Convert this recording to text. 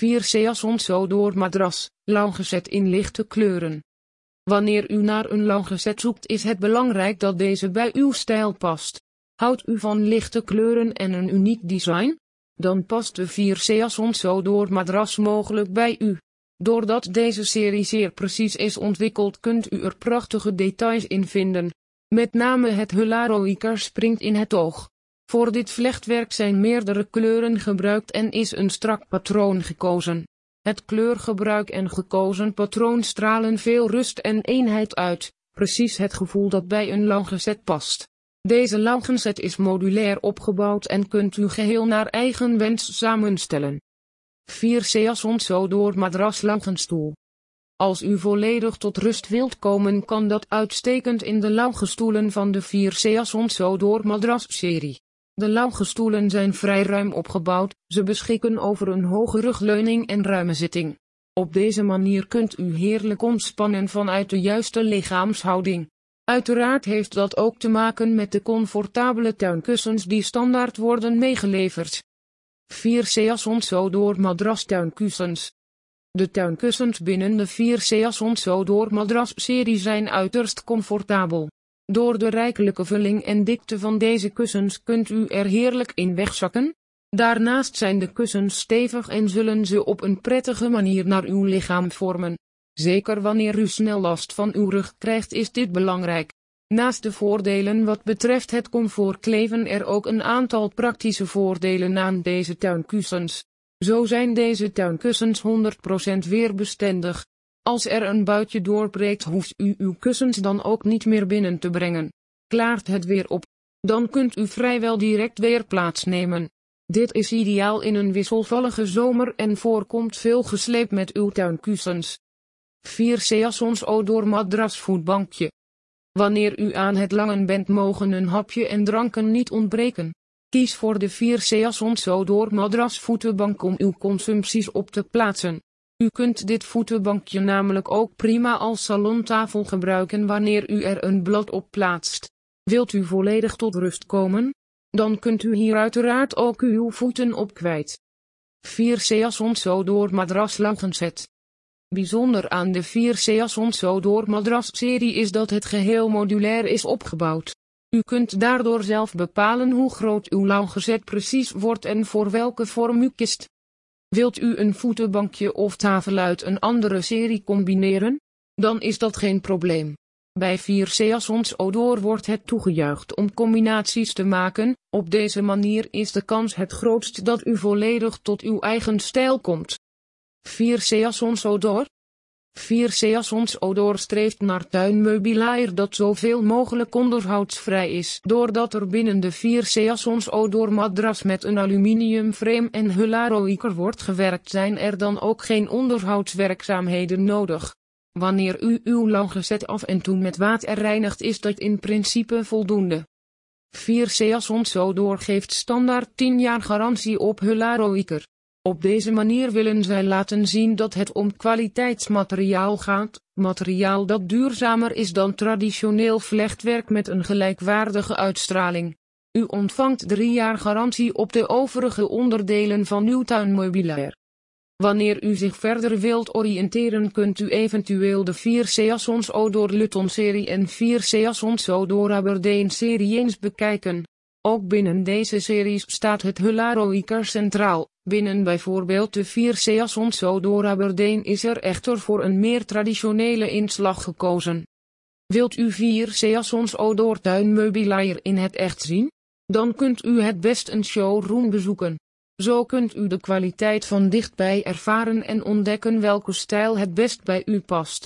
4 Seasons door matras, langgezet in lichte kleuren. Wanneer u naar een langgezet zoekt is het belangrijk dat deze bij uw stijl past. Houdt u van lichte kleuren en een uniek design? Dan past de 4 Seasons door matras mogelijk bij u. Doordat deze serie zeer precies is ontwikkeld kunt u er prachtige details in vinden. Met name het Hularoiker springt in het oog. Voor dit vlechtwerk zijn meerdere kleuren gebruikt en is een strak patroon gekozen. Het kleurgebruik en gekozen patroon stralen veel rust en eenheid uit, precies het gevoel dat bij een langgezet past. Deze langgezet is modulair opgebouwd en kunt u geheel naar eigen wens samenstellen. 4 Seasons door madras langenstoel. Als u volledig tot rust wilt komen kan dat uitstekend in de lange stoelen van de 4 Seasons door madras serie. De lange stoelen zijn vrij ruim opgebouwd, ze beschikken over een hoge rugleuning en ruime zitting. Op deze manier kunt u heerlijk ontspannen vanuit de juiste lichaamshouding. Uiteraard heeft dat ook te maken met de comfortabele tuinkussens die standaard worden meegeleverd. 4 Seasons door madras tuinkussens. De tuinkussens binnen de 4 Seasons door madras serie zijn uiterst comfortabel. Door de rijkelijke vulling en dikte van deze kussens kunt u er heerlijk in wegzakken. Daarnaast zijn de kussens stevig en zullen ze op een prettige manier naar uw lichaam vormen. Zeker wanneer u snel last van uw rug krijgt is dit belangrijk. Naast de voordelen wat betreft het comfort kleven er ook een aantal praktische voordelen aan deze tuinkussens. Zo zijn deze tuinkussens 100% weerbestendig. Als er een buitje doorbreekt hoeft u uw kussens dan ook niet meer binnen te brengen. Klaart het weer op, dan kunt u vrijwel direct weer plaatsnemen. Dit is ideaal in een wisselvallige zomer en voorkomt veel gesleep met uw tuinkussens. 4 Seasons Odor madrasvoetbankje. Wanneer u aan het langen bent mogen een hapje en dranken niet ontbreken. Kies voor de 4 Seasons Odor madrasvoetenbank om uw consumpties op te plaatsen. U kunt dit voetenbankje namelijk ook prima als salontafel gebruiken wanneer u er een blad op plaatst. Wilt u volledig tot rust komen? Dan kunt u hier uiteraard ook uw voeten op kwijt. 4 Seasons door madras langgezet. Bijzonder aan de 4 Seasons door madras serie is dat het geheel modulair is opgebouwd. U kunt daardoor zelf bepalen hoe groot uw langgezet precies wordt en voor welke vorm u kiest. Wilt u een voetenbankje of tafel uit een andere serie combineren? Dan is dat geen probleem. Bij 4 Seasons Odor wordt het toegejuicht om combinaties te maken, op deze manier is de kans het grootst dat u volledig tot uw eigen stijl komt. 4 Seasons Odor 4 Seasons Odor streeft naar tuinmeubilair dat zoveel mogelijk onderhoudsvrij is. Doordat er binnen de 4 Seasons Odor madras met een aluminium frame en hularoiker wordt gewerkt zijn er dan ook geen onderhoudswerkzaamheden nodig. Wanneer u uw langgezet af en toe met water reinigt is dat in principe voldoende. 4 Seasons Odor geeft standaard 10 jaar garantie op hularoiker. Op deze manier willen zij laten zien dat het om kwaliteitsmateriaal gaat, materiaal dat duurzamer is dan traditioneel vlechtwerk met een gelijkwaardige uitstraling. U ontvangt drie jaar garantie op de overige onderdelen van uw tuinmeubilair. Wanneer u zich verder wilt oriënteren kunt u eventueel de 4 Seasons Odor Luton serie en 4 Seasons Odor Aberdeen serie eens bekijken. Ook binnen deze series staat het Hularoiker centraal. Binnen bijvoorbeeld de 4 Seasons door Aberdeen is er echter voor een meer traditionele inslag gekozen. Wilt u 4 Seasons door tuinmeubilair in het echt zien? Dan kunt u het best een showroom bezoeken. Zo kunt u de kwaliteit van dichtbij ervaren en ontdekken welke stijl het best bij u past.